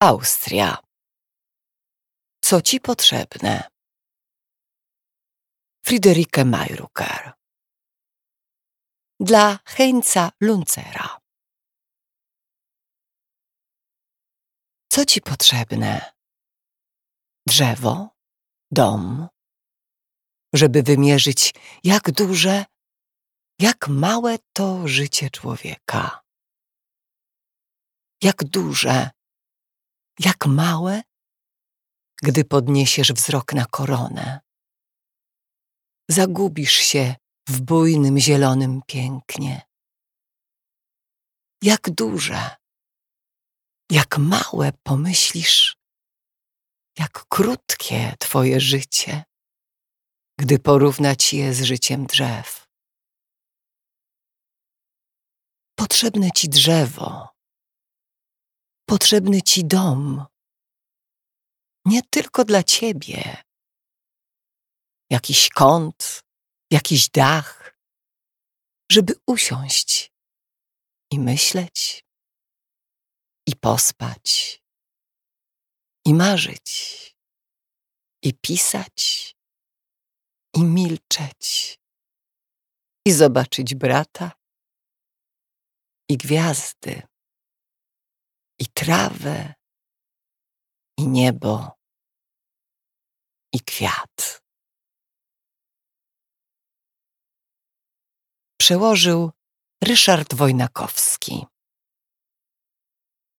Austria. Co ci potrzebne? Friederike Mayrucker. Dla Heinza Luncera. Co ci potrzebne? Drzewo, dom, żeby wymierzyć, jak duże, jak małe to życie człowieka. Jak duże, jak małe, gdy podniesiesz wzrok na koronę. Zagubisz się w bujnym zielonym pięknie. Jak duże, jak małe pomyślisz, jak krótkie Twoje życie, gdy porównać je z życiem drzew. Potrzebne Ci drzewo, potrzebny Ci dom, nie tylko dla Ciebie. Jakiś kąt, jakiś dach, żeby usiąść i myśleć, i pospać, i marzyć, i pisać, i milczeć, i zobaczyć brata, i gwiazdy, i trawę, i niebo, i kwiat. Przełożył Ryszard Wojnakowski.